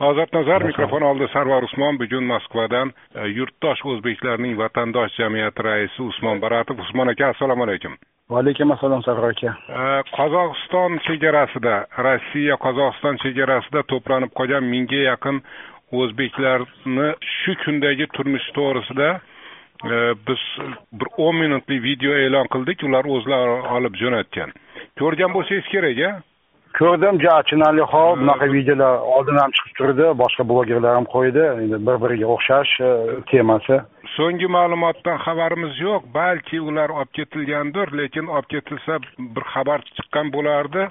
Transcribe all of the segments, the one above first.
ozodnazar mikrofon oldida sarvar usmon bugun moskvadan e, yurtdosh o'zbeklarning vatandosh jamiyati raisi usmon baratov. Usmon aka assalomu alaykum. Va alaykum assalom sarvar aka. E, qozog'iston chegarasida rossiya qozog'iston chegarasida to'planib qolgan mingga yaqin o'zbeklarni shu kundagi turmushi to'g'risida e, biz bir o'n minutlik video e'lon qildik. Ular o'zlari olib jo'natgan. Ko'rgan bo'lsangiz kerak a ko'rdim juda achinarli hol bunaqa videolar oldin ham chiqib turdi boshqa blogerlar ham qo'ydi endi bir biriga o'xshash e, temasi. So'nggi ma'lumotdan xabarimiz yo'q balki ular olib ketilgandir lekin olib ketilsa bir xabar chiqqan bo'lardi.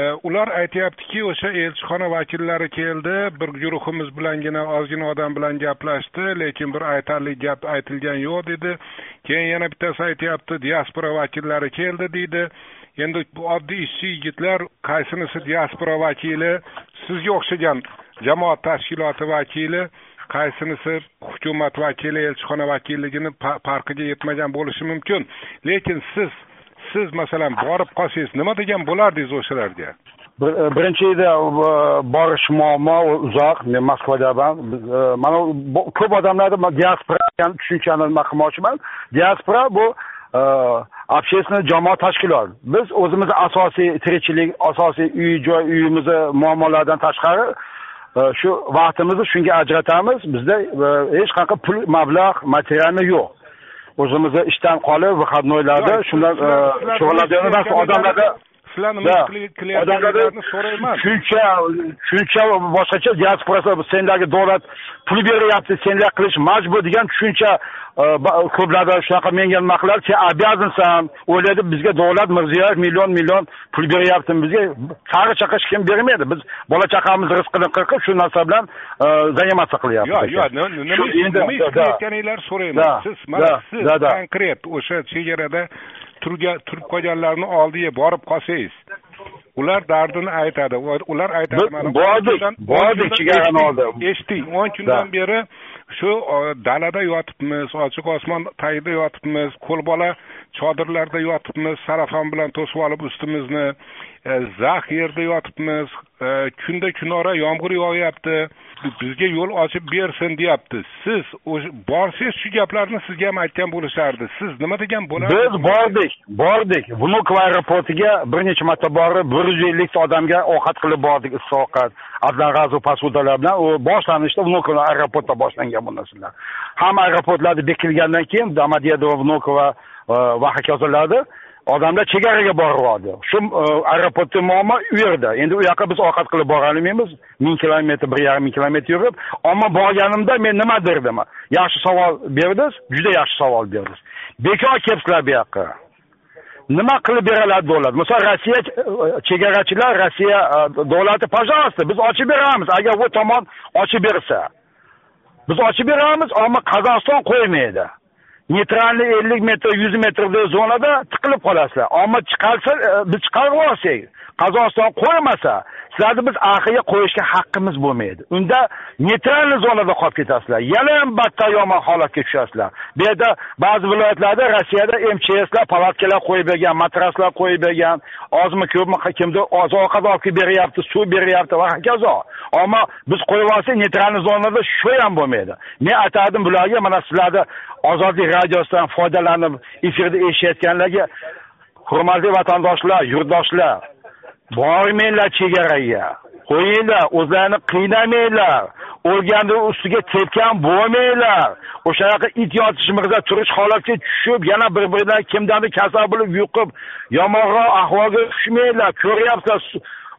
E, ular aytyaptiki o'sha elchixona vakillari keldi bir guruhimiz bilangina ozgina odam bilan gaplashdi lekin bir aytarli gap aytilgani yo'q dedi. Keyin yana bittasi aytyapti diaspora vakillari keldi deydi endi bu oddiy ishchi yigitlar qaysinisi diaspora vakili sizga o'xshagan jamoat tashkiloti vakili qaysinisi hukumat vakili elchixona vakilligini farqiga yetmagan bo'lishi mumkin. Lekin siz siz masalan borib qolsangiz nima degan bo'lardingiz o'shalarga? E, birinchi edi e, borish muammo uzoq men moskvadaman e, mana ko'p odamlarda diaspora degan tushunchani nima qilmoqchiman diaspora bu общественный jamoat tashkilot biz o'zimizni asosiy tirikchilik asosiy uy joy uyimizni muammolaridan tashqari shu vaqtimizni shunga ajratamiz. Bizda hech qanaqa pul mablag' materialni yo'q. O'zimizni ishdan qolib выходnoylarda shundan shug'ullanadigan odamlarda sizlarni nima qilayotganliklarini so'rayman shuncha shuncha boshqacha diasporasi senlarga davlat pul beryapti senlar qilish majbur degan tushuncha ko'plarda shunaqa menga nima qiladi sen обязанsan o'ylaydi bizga davlat mirziyoyev million million pul beryapti bizga qari chaqa hech kim bermaydi biz bola chaqamiz rizqini qirqib shu narsa bilan заниматься qilyapmiz yo'q yo'q nima ish qilayotganinglarni so'rayman siz mana siz konkret o'sha chegarada turib qolganlarni oldiga borib qolsangiz ular dardini aytadi. Ular aytadi mana bordik bordik chegarani oldi. eshiting. o'n kundan beri shu dalada yotibmiz ochiq osmon tagida yotibmiz qo'lbola chodirlarda yotibmiz sarafon bilan to'sib olib ustimizni e, zax yerda yotibmiz e, kunda kunora yomg'ir yog'yapti bizga yo'l ochib bersin deyapti. Siz borsangiz shu gaplarni sizga ham aytgan bo'lishardi. Siz nima degan bo'lardingiz biz bordik bordik. Vnukovo aeroportiga bir necha marta borib bir yuz ellikta odamga ovqat qilib bordik issiq ovqat одноразовый посудаlar bilan. U boshlanishda vnukovo aeroportda boshlangan bu narsalar. Hamma aeroportlarda bekilgandan keyin domodedovo vnukovo va e, hokazolarda odamlar chegaraga boryapti shu e, aeroportda muammo u yerda. Endi u yoqqa biz ovqat qilib borolmaymiz. Ming kilometr bir yarim ming kilometr yurib. Ammo borganimda men nima derdim? Yaxshi savol berdingiz juda yaxshi savol berdingiz. Bekor kelibsizlar bu yoqqa. Nima qilib beriladi davlat misol rossiya e, chegarachilar rossiya e, davlati пожалуйста biz ochib beramiz. Agar u tomon ochib bersa. Biz ochib beramiz ammo qozog'iston qo'ymaydi. Neytralni ellik metr yuz metrli zonada tiqilib qolasizlar. Omma chiqarsa e, biz chiqarib yuborsak qozog'iston qo'ymasa sizlarni biz arqaga qo'yishga haqqimiz bo'lmaydi. Unda neytralniy zonada qolib ketasizlar. Yana ham battar yomon holatga tushasizlar. Bu yerda ba'zi viloyatlarda rossiyada mchslar palatkalar qo'yib bergan matraslar qo'yib bergan ozmi ko'pmi kimdir oziq ovqat olib kelib beryapti suv beryapti va hokazo. Ammo biz qo'yib olsak neytralniy zonada shu ham bo'lmaydi. Men aytardim bularga mana sizlarni ozodlik radiosidan foydalanib efirda eshitayotganlarga hurmatli vatandoshlar yurtdoshlar bormanglar chegaraga qo'yinglar o'zlarini qiynamanglar. O'lganni ustiga tepgan bo'lmanglar o'shanaqa it yotishimizda turish holatga tushib yana bir biridan kimdandir kasal bo'lib yuqib yomonroq ahvolga tushmanglar. Ko'ryapsizlar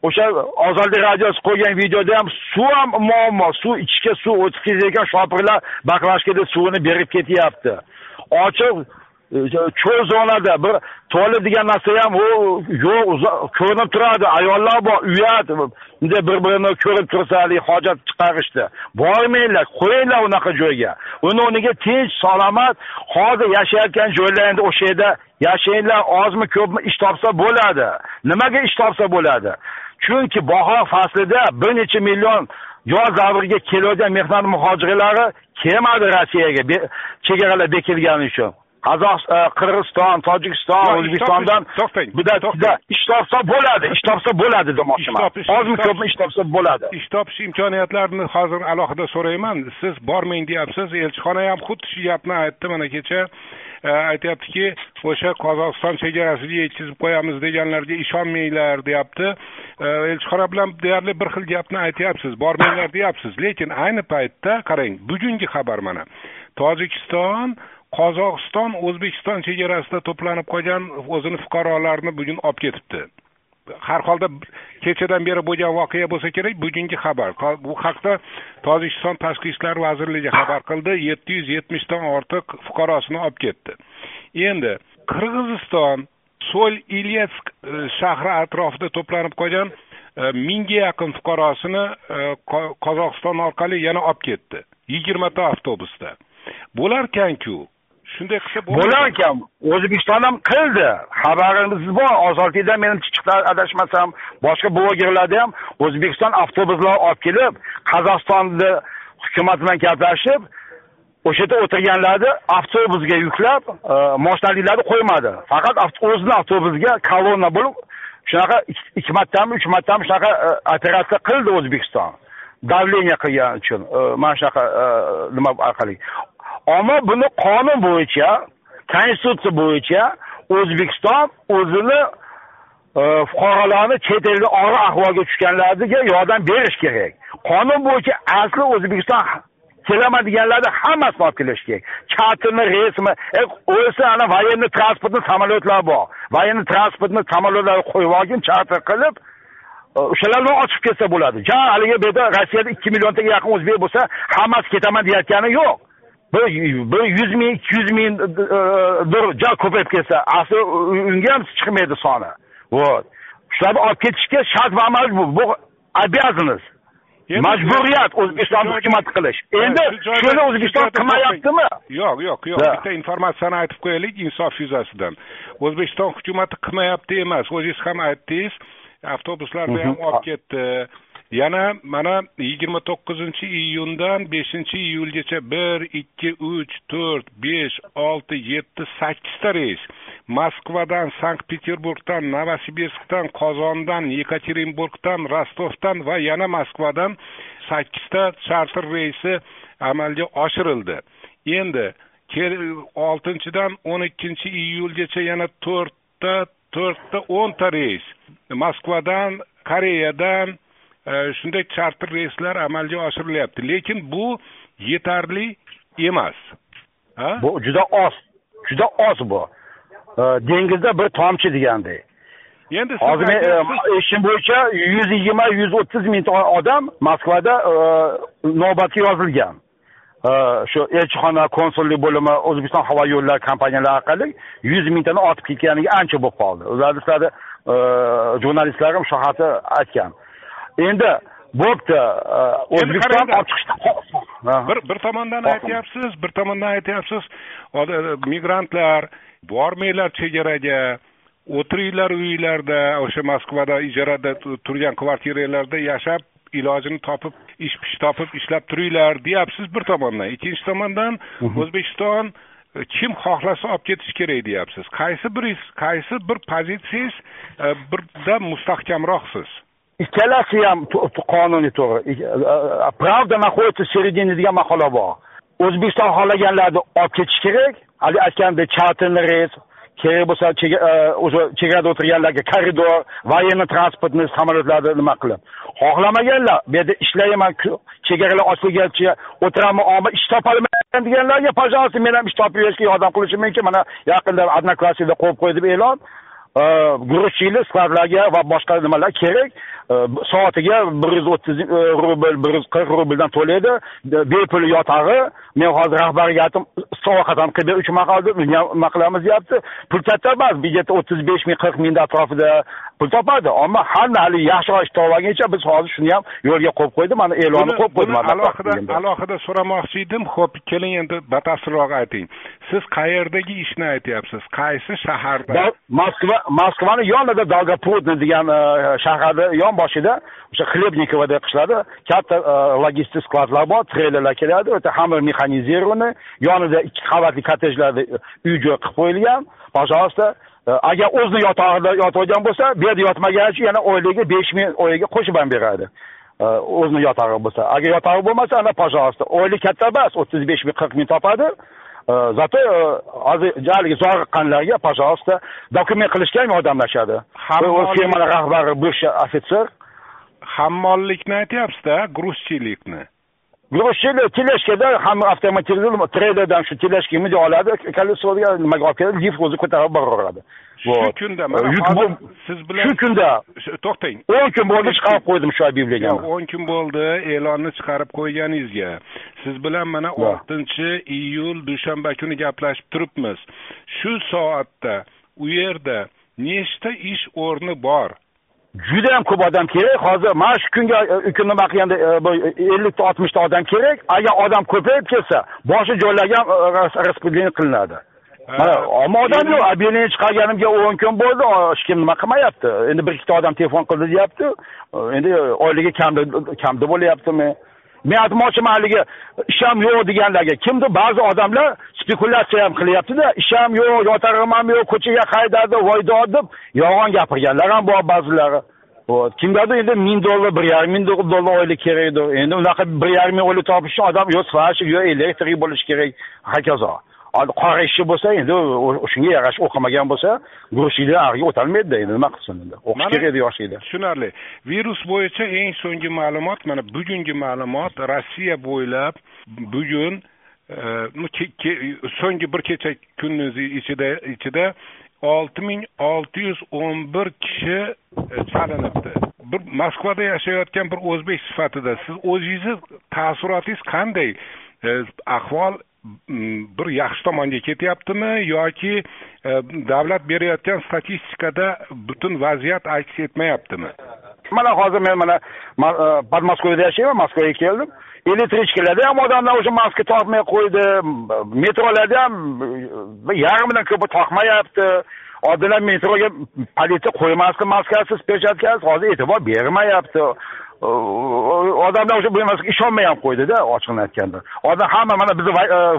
o'sha ozodlik radiosi qo'ygan videoda ham suv ham muammo suv ichishga suv o'tkazayotgan shopirlar baklashkada suvini berib ketyapti. Ochiq cho'l zonada bir tualet degan narsa ham u yo'q ko'rinib turadi ayollar bor uyat bunday bir birini ko'rib tursa haligi hojat chiqarishdi bormanglar qo'yinglar unaqa joyga. Uni o'rniga tinch salomat hozir yashayotgan joylaringda o'sha yerda yashanglar ozmi ko'pmi ish topsa bo'ladi. Nimaga ish topsa bo'ladi? Chunki bahor faslida bir necha million yoz davriga kelayotgan mehnat muhojirlari kelmadi rossiyaga chegaralar bekilgani uchun. Qozog'iston e, qirg'iziston tojikiston o'zbekistondan to'xtang ish topsa bo'ladi ish topsa bo'ladi demoqchiman. Ozmi ko'pmi ish topsa bo'ladi. Ish topish imkoniyatlarini hozir alohida so'rayman. Siz bormang deyapsiz. Elchixona ham xuddi shu gapni aytdi mana kecha. E, aytyaptiki o'sha qozog'iston chegarasiga yetkazib qo'yamiz deganlarga ishonmanglar deyapti. E, elchixona bilan deyarli bir xil gapni aytyapsiz bormanglar deyapsiz. Lekin ayni paytda qarang bugungi xabar mana. Tojikiston qozog'iston o'zbekiston chegarasida to'planib qolgan o'zini fuqarolarini bugun olib ketibdi. Har holda kechadan beri bo'lgan voqea bo'lsa kerak bugungi xabar. Bu haqda tojikiston tashqi ishlar vazirligi xabar qildi. Yetti yuz yetmishdan ortiq fuqarosini olib ketdi. Endi qirg'iziston so'l ilyetsk e, shahri atrofida to'planib qolgan e, mingga yaqin fuqarosini e, qozog'iston orqali yana olib ketdi. Yigirmata avtobusda. Bo'larkanku shunday qilsa bo'lar ekan o'zbekiston ham qildi. Xabarimiz bor ozodlikda menimcha chiqdi adashmasam boshqa blogerlarda ham o'zbekiston avtobuslar olib kelib qozog'istonni hukumat bilan gaplashib o'sha yerda o'tirganlarni avtobusga yuklab e, moshinaliklarni qo'ymadi. Faqat o'zini avtobusiga kolonna bo'lib shunaqa ikki martami uch martami shunaqa e, operatsiya qildi o'zbekiston. Давление qilgani uchun e, mana shunaqa e, nima orqali. Ammo buni qonun bo'yicha konstitutsiya bo'yicha o'zbekiston o'zini e, fuqarolarni chet elga og'ir ahvolga tushganlarga yordam berish kerak. Qonun bo'yicha asli o'zbekiston kelaman deganlarni hammasini olib kelish kerak. Chartermi reysmi e, o'lsa ana военный transportni samolyotlar bor. Военный transportni samolyotlarni qo'yib olgin charter qilib o'shalarni o'shalar bilan ochib ketsa bo'ladi. Ja haligi bu yerda rossiyada ikki milliontaga yaqin o'zbek bo'lsa hammasi ketaman deyayotgani yo'q. Bir bir yuz ming ikki yuz ming ja ko'payib ketsa asli unga ham chiqmaydi soni. Вот shularni olib ketishga shart va majbur bu обязанность majburiyat o'zbekistonni hukumat qilish. Endi shuni o'zbekiston qilmayaptimi? Yo'q yo'q yo'q. Bitta informatsiyani aytib qo'yaylik insof yuzasidan. O'zbekiston hukumati qilmayapti emas. O'zingiz ham aytdingiz avtobuslarni ham olib ketdi yana mana yigirma to'qqizinchi iyundan beshinchi iyulgacha bir ikki uch to'rt besh olti yetti sakkizta reys. Moskvadan sankt peterburgdan novosibirskdan qozondan yekaterinburgdan rostovdan va yana moskvadan sakkizta charter reysi amalga oshirildi. Endi oltinchidan o'n ikkinchi iyulgacha yana to'rtta to'rtta o'nta reys. Moskvadan koreyadan shunday charter reyslar amalga oshirilyapti. Lekin bu yetarli emas. Bu juda oz juda oz bu. Dengizda bir tomchi degandek endi hozir men eshitishim bo'yicha yuz yigirma yuz o'ttiz mingta odam moskvada navbatga yozilgan. Shu elchixona konsullik bo'limi o'zbekiston havo yo'llari kompaniyalari orqali yuz mingtani otib ketganiga ancha bo'lib qoldi. Ularni sizlarni jurnalistlar ham shu haqda aytgan endi bo'pti o'zbekiston olib chiqishda bir bir tomondan aytyapsiz bir tomondan aytyapsiz. Migrantlar bormanglar chegaraga o'tiringlar uyinglarda o'sha moskvada ijarada turgan kvartiralarda yashab ilojini topib ish pish topib ishlab turinglar deyapsiz bir tomondan. Ikkinchi tomondan o'zbekiston kim xohlasa olib ketish kerak deyapsiz. Qaysi biringiz qaysi bir pozitsiyangiz birda mustahkamroqsiz ikkalasi ham qonuniy to'g'ri. Правда находится в середине degan maqola bor. O'zbekiston xohlaganlarni olib ketish kerak. Haligi aytganimdek charterный reys kerak bo'lsa o'sha chegarada o'tirganlarga koridor военный transportni samolyotlarni nima qilib. Xohlamaganlar bu yerda ishlayman chegaralar ochilguncha o'tiraman omma ish topolmayman deganlarga пожалуйста men ham ish topib berishga yordam qilishim mumkin. Mana yaqinda одноклассникda qo'yib qo'ydi deb e'lon. Грузчикlar skladlarga va boshqa nimalar kerak? Soatiga bir yuz o'ttiz e, rubl bir yuz qirq rubldan to'laydi. Bepul yotag'i. Men hozir rahbarga aytdim istirohat ham qilib ber uch maqolni nima qilamiz deyapti. Pul katta emas byudjetda o'ttiz besh ming qirq mingni atrofida pul topadi. Ammo hamma haligi yaxshiroq ish topib olguncha biz hozir shuni ham yo'lga qo'yib qo'ydik mana e'lonni qo'yib qo'ydim alohida alohida so'ramoqchi edim ho'p keling endi batafsilroq ayting. Siz qayerdagi ishni aytyapsiz? Qaysi shaharda? Moskva moskvani yonida долгопрудный degan e, shaharda yon boshida o'sha xlebnikovada qishlarida katta e, logistik skladlar bor treylerlar keladi o'ta hamma mexanizированный yonida ikki qavatli kottejlarda e, uy joy qilib qo'yilgan. Пожалуйста e, agar o'zini yotog'ida yotib olgan bo'lsa bu yerda yotmagani uchun yana oyligiga besh ming oyiga qo'shib ham beradi. O'zini yotog'i bo'lsa. Agar yotog'i bo'lmasa ana пожалуйста oylik katta emas o'ttiz besh ming qirq ming topadi. Zато hozir haligi zoriqqanlarga пожалуйста dokument qilishga ham yordamlashadi firmani rahbari бывший ofitser hammollikni aytyapsizda грузчиlikni грузчиlik teleshkada hamma avtomatizirованный treylerdan shu teleshka mundoq oladi колесоga nimaga olib keladi lift o'zi ko'tarib boraveradi shu kunda siz bilan shu kunda to'xtang o'n kun bo'ldi chiqarib qo'ydim shu объявлениeni o'n kun bo'ldi e'lonni chiqarib qo'yganingizga siz bilan mana oltinchi iyul dushanba kuni gaplashib turibmiz shu soatda u yerda nechta ish o'rni bor judayam ko'p odam kerak. Hozir mana shu kunga nima qilganda ellikta oltmishta odam kerak. Agar odam ko'payib ketsa boshqa joylarga ham распределение qilinadi. Mana omma odam yo'q. Объявление chiqarganimga o'n kun bo'ldi. Hech kim nima qilmayapti. Endi bir ikkita odam telefon qildi deyapti. Endi oyligi kamda kamda bo'lyaptimi men aytmoqchiman haligi ish ham yo'q deganlarga. Kimdir ba'zi odamlar spekulyatsiya ham qilyaptida ish ham yo'q yotag'im ham yo'q ko'chaga haydadi voydod deb yolg'on gapirganlar ham bor ba'zilari. Kimgadir endi ming dollar bir yarim ming dollar oylik kerakdir endi unaqa bir yarim ming oylik topish uchun odam yo svashik yo elektrik bo'lishi kerak hokazo. Qora ishchi bo'lsa endi shunga yarasha o'qimagan bo'lsa guruchlikdan ariga o'tolmaydida endi nima qilsin endi? O'qish kerak edi yoshlikda. tushunarli. Virus bo'yicha eng so'nggi ma'lumot mana bugungi ma'lumot rossiya bo'ylab bugun e, so'nggi bir kecha kunni ichida ichida olti ming olti yuz o'n bir kishi e, chalinibdi. Bir moskvada yashayotgan bir o'zbek sifatida siz o'zingizni taassurotingiz qanday? E, ahvol bir yaxshi tomonga ketyaptimi yoki e, davlat berayotgan statistikada butun vaziyat aks etmayaptimi? Mana hozir men mana e, Moskvada yashayman moskvaga keldim. Elektrichkalarda ham odamlar o'sha maska taqmay qo'ydi metrolarda ham e, yarmidan ko'pi taqmayapti oldinlar metroga politsiya qo'ymasdi maskasiz perchatkasiz hozir e'tibor bermayapti. Odamlar o'sha bu narsaga ishonmay ham qo'ydida ochig'ini aytganda odam hamma mana bizni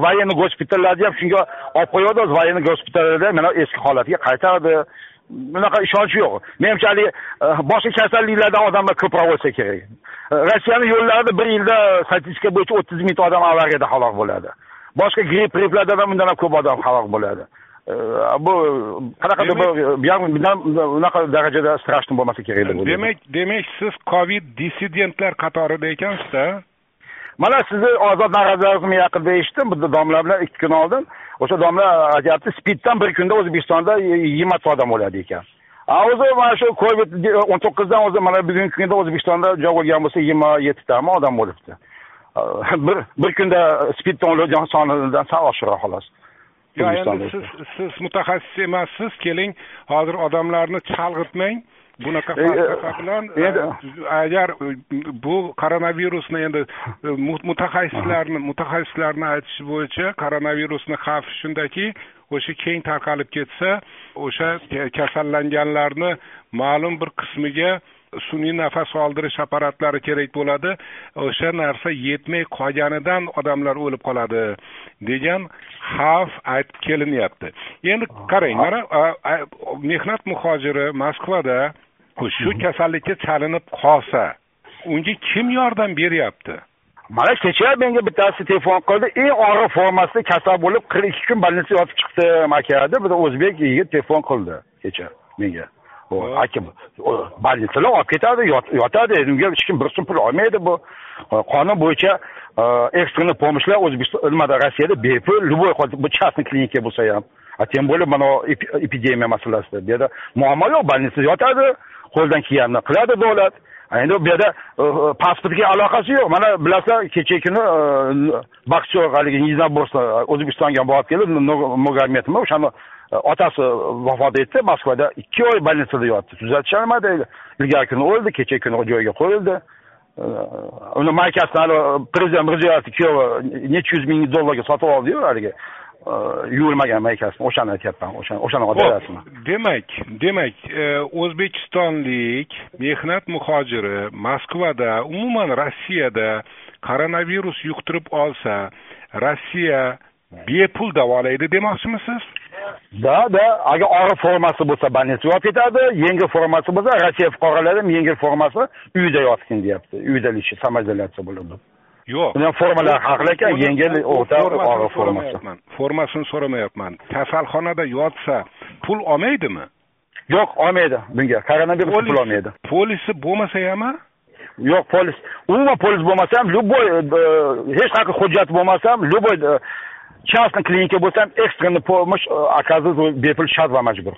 военный gospitallarni ham shunga olib qo'yyapti военный gospitallarda mana eski holatiga qaytardi bunaqa ishonch yo'q menimcha haligi boshqa kasalliklardan odamlar ko'proq o'lsa kerak rossiyani yo'llarida bir yilda statistika bo'yicha o'ttiz mingta odam avariyada halok bo'ladi boshqa gripp gripplardan ham undan ham ko'p odam halok bo'ladi bu qanaqadir bir unaqa darajada страшный bo'lmasa kerak deb o'ylayman demak demak siz covid dissidentlar qatorida ekansizda mana sizni ozod noroziligini yaqinda eshitdim bitta domla bilan ikki kun oldin o'sha domla aytyapti spiddan bir kunda o'zbekistonda yigirmata odam o'ladi ekan a o'zi mana shu covid o'n to'qqizdan o'zi mana bugungi kunda o'zbekistonda joy bo'lgan bo'lsa yigirma yettitami odam o'libdi bir bir kunda spiddan o'lgan sonidan sal oshiqroq xolos yo endi siz siz mutaxassis emassiz keling hozir odamlarni chalg'itmang bunaqa falsafa bilan agar bu koronavirusni endi mutaxassislarni mutaxassislarni aytishi bo'yicha koronavirusni xavfi shundaki o'sha keng tarqalib ketsa o'sha kasallanganlarni ma'lum bir qismiga sun'iy nafas oldirish apparatlari kerak bo'ladi. O'sha narsa yetmay qolganidan odamlar o'lib qoladi degan xavf aytib kelinyapti. Endi qarang mana mehnat muhojiri moskvada shu kasallikka chalinib qolsa unga kim yordam beryapti? Mana kecha menga bittasi telefon qildi. Eng og'ir formasida kasal bo'lib qirq ikki kun больницада yotib chiqdim aka deb bir o'zbek yigit telefon qildi kecha menga aka больницаlar olib ketadi yotadi unga hech kim bir so'm pul olmaydi bu qonun bo'yicha ekstrенный помощьlar o'zbekiston nimada rossiyada bepul любой bu частный klinika bo'lsa ham тем более mana epidemiya masalasida bu yerda muammo yo'q больницада yotadi qo'ldan kelganini qiladi davlat endi bu yerda e, e, pasportga aloqasi yo'q. Mana bilasizlar kechagi kuni e, boksyor haligi niznobорство o'zbekistonga borib kelib nurmagomedovmi o'shani otasi vafot etdi. Moskvada ikki oy больницада yotdi. Tuzatisholmadi. Ilgari kuni o'ldi kechagi kuni joyiga qo'yildi. Uni maykasini hali prezident mirziyoyevni kuyovi necha yuz ming dollarga sotib oldiyu haligi. Yuvilmagan maykasini o'shani aytyapman o'shani o'shani demak demak o'zbekistonlik mehnat muhojiri moskvada umuman rossiyada koronavirus yuqtirib olsa rossiya bepul davolaydi demoqchimisiz да да agar og'ir formasi bo'lsa больница yotib ketadi yengil formasi bo'lsa rossiya fuqarolari ham yengil formasi uyida yotgin deyapti uyda samoizolyatsiya bo'ladi yo'q. Buni ham formalari haqli ekan yengil o'rta og'ir formasi formasini so'ramayapman. Kasalxonada yotsa pul olmaydimi? Yo'q olmaydi bunga. Koronavirus pul olmaydi. polisi bo'lmasa hammi yo'q polis umuman polis bo'lmasa ham любой hech qanaqa hujjat bo'lmasa ham любой частный klinika bo'lsa ham ekstrенный помощь оказывать bepul shart va majbur.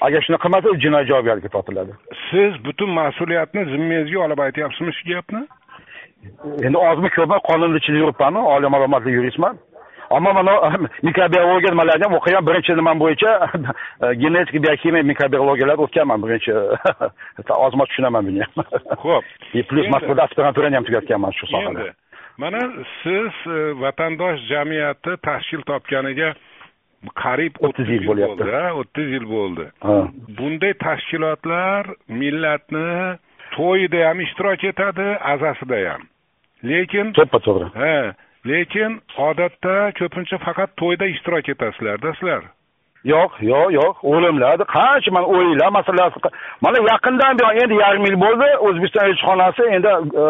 Agar shuni qilmasa jinoiy javobgarlikka tortiladi. Siz butun mas'uliyatni zimmangizga olib aytyapsizmi shu gapni endi ozmi ko'pmi qonunni ichida yuribmanu oliy ma'lumotli yuristman ammo mana mikrobiologiya nimalarni ham o'qigan birinchi nimam bo'yicha genetik biokimiya mikrobiologiyalar o'tganman birinchi ozmoz tushunaman buni. Ham ho'p plyus moskvada aspiranturani ham tugatganman shu sohada. Mana siz e, vatandosh jamiyati tashkil topganiga qariyb o'ttiz yil bo'lyapti. o'ttiz yil bo'ldi. Bunday tashkilotlar millatni to'yida ham ishtirok etadi azasida ham lekin to'ppa to'g'ri ha lekin odatda ko'pincha faqat to'yda ishtirok etasizlarda sizlar yo'q yo'q yo'q. O'limlarni qancha mana o'yinlar masalasi mana yaqindan buyon endi yarim yil bo'ldi o'zbekiston elchixonasi endi e,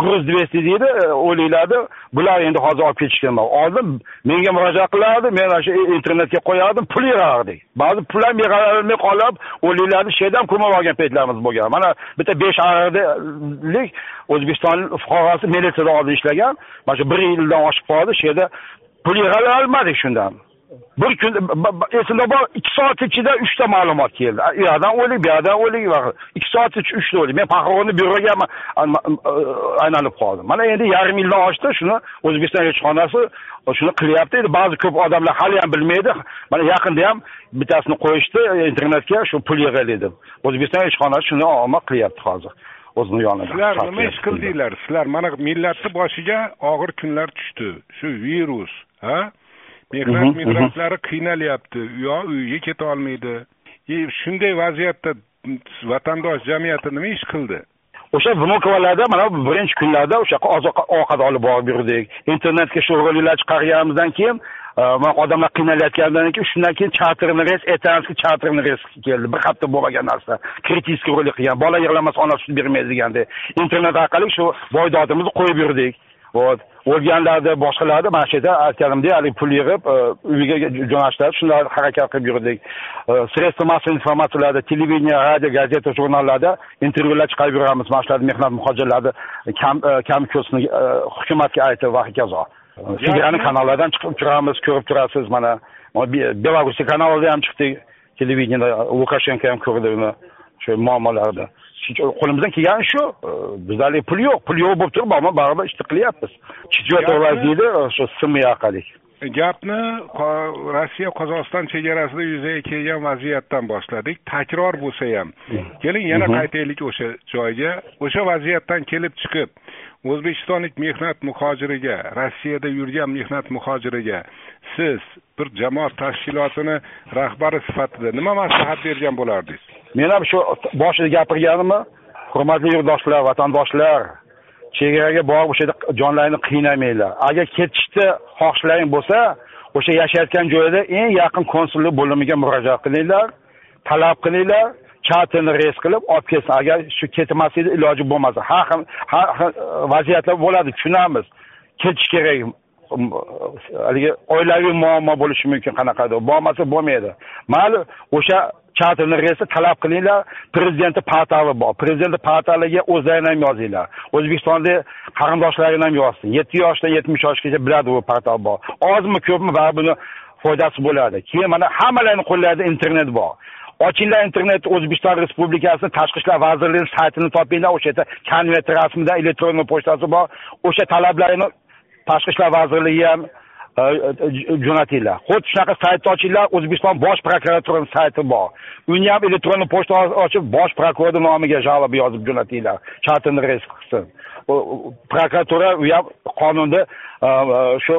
gruz двести deydi e, o'liklarni bular endi hozir olib ketishgan oldin menga murojaat qilardi men ana shu internetga qo'yardim pul yig'ardik ba'zi pul ham yig'olmay qolib o'liklarni shu ham ko'mib olgan paytlarimiz bo'lgan. Mana bitta besh arlik o'zbekiston fuqarosi militsiyada oldin ishlagan mana shu bir yildan oshib qoldi shu yerda pul yig'ala olmadik shundan. Bir kun esimda bor ikki soat ichida uchta ma'lumot keldi u yoqdan o'lik bu yoqdan o'lik ikki soat ichida uchta o'lik men prokurorni byuroga aylanib qoldim mana endi yarim yildan oshdi shuni o'zbekiston elchixonasi shuni qilyapti endi ba'zi ko'p odamlar hali ham bilmaydi. Mana yaqinda ham bittasini qo'yishdi internetga shu pul yig'aylik deb o'zbekiston elchixonasi shuni omad qilyapti hozir. O'zini yonida. Sizlar nima ish qildinglar. Sizlar mana millatni boshiga og'ir kunlar tushdi. Shu virus ha mehnat migrantlari qiynalyapti yo uyiga keta olmaydi shunday vaziyatda vatandosh jamiyati nima ish qildi? O'sha vnukovalarda mana birinchi kunlarda o'sha oziq ovqat olib borib yurdik. Internetga shu roliklar chiqarganimizdan keyin mana odamlar qiynalayotganidan keyin shundan keyin charterni reys aytamizki charterni reys keldi. Bir hafta bo'lmagan narsa. Kritiskiy rolik qilgan bola yig'lamasa onasi sut bermaydi degandek internet orqali shu boydodimizni qo'yib yurdik вот. O'lganlarni boshqalarni mana shu yerda aytganimdek haligi pul yig'ib e, uyiga jo'natishadi shunday harakat qilib yurdik. E, sredства массовой informatsiyalarda televideniye radio gazeta jurnallarda intervyular chiqarib yuramiz mana shularni mehnat muhojirlarni kam e, kam ko'rsini hukumatga aytib va hokazo federalniy kanallardan chiqib turamiz ko'rib turasiz mana. Belorussiya kanalida ham chiqdik. Televideniyada lukashenko ham ko'rdi uni shu muammolarni qo'limizdan kelgani shu bizda haligi pul yo'q. Pul yo'q bo'lib turib ammo baribir ishni qilyapmiz. Четвертый deydi shu smi orqali. Gapni rossiya qozog'iston chegarasida yuzaga kelgan vaziyatdan boshladik. Takror bo'lsa ham. Keling yana qaytaylik o'sha joyga. O'sha vaziyatdan kelib chiqib o'zbekistonlik mehnat muhojiriga rossiyada yurgan mehnat muhojiriga siz bir jamoat tashkilotini rahbari sifatida nima maslahat bergan bo'lardingiz men ham shu boshida gapirganimni hurmatli yurtdoshlar vatandoshlar chegaraga borib o'sha yerda jonlaringni qiynamanglar. Agar ketishni xohishlaring bo'lsa o'sha yashayotgan joyida eng yaqin konsullik bo'limiga murojaat qilinglar talab qilinglar charterni reys qilib olib kelsin. Agar shu ketmaslikni iloji bo'lmasa har xil har xil e, vaziyatlar bo'ladi tushunamiz. Ketish kerak haligi oilaviy muammo bo'lishi mumkin qanaqadir. Bo'lmasa bo'lmaydi. Mayli o'sha charterni reysi talab qilinglar. Prezidentni portali bor. Prezidentni portaliga o'zlaring ham yozinglar. O'zbekistonda qarindoshlaring ham yozsin. Yetti yoshdan yetmish yoshgacha biladi bu portal bor. Ozmi ko'pmi baribir buni foydasi bo'ladi. Keyin mana hammalarni qo'llarida internet bor. Ochinglar internet o'zbekiston respublikasini tashqi ishlar vazirligi saytini topinglar. O'sha yerda konvert rasmidan elektron pochtasi bor. O'sha talablarni tashqi ishlar vazirligi ham jo'natinglar xuddi shunaqa saytni ochinglar o'zbekiston bosh prokuraturani sayti bor uni ham elektron pochta ochib bosh prokurorni nomiga жалоба yozib jo'natinglar shartini rest qilsin prokuratura u ham qonunni shu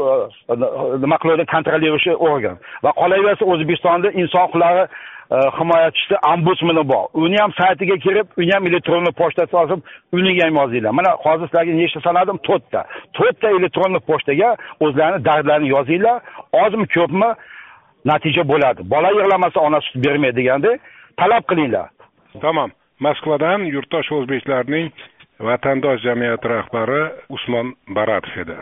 nima qiladi kontrolирующий organ va qolaversa o'zbekistonda inson huquqlari Э, himoyachisi ombudsmani bor. Uni ham saytiga kirib uni ham elektron pochtasi yozib uniga ham yozinglar. Mana hozir sizlarga nechta sanadim? To'rtta. To'rtta elektron pochtaga o'zlarini dardlarini yozinglar. Ozmi ko'pmi? Natija bo'ladi. Bola yig'lamasa ona sut bermaydi degandek talab qilinglar. Tamom moskvadan yurtdosh o'zbeklarning vatandosh jamiyati rahbari usmon baratov edi.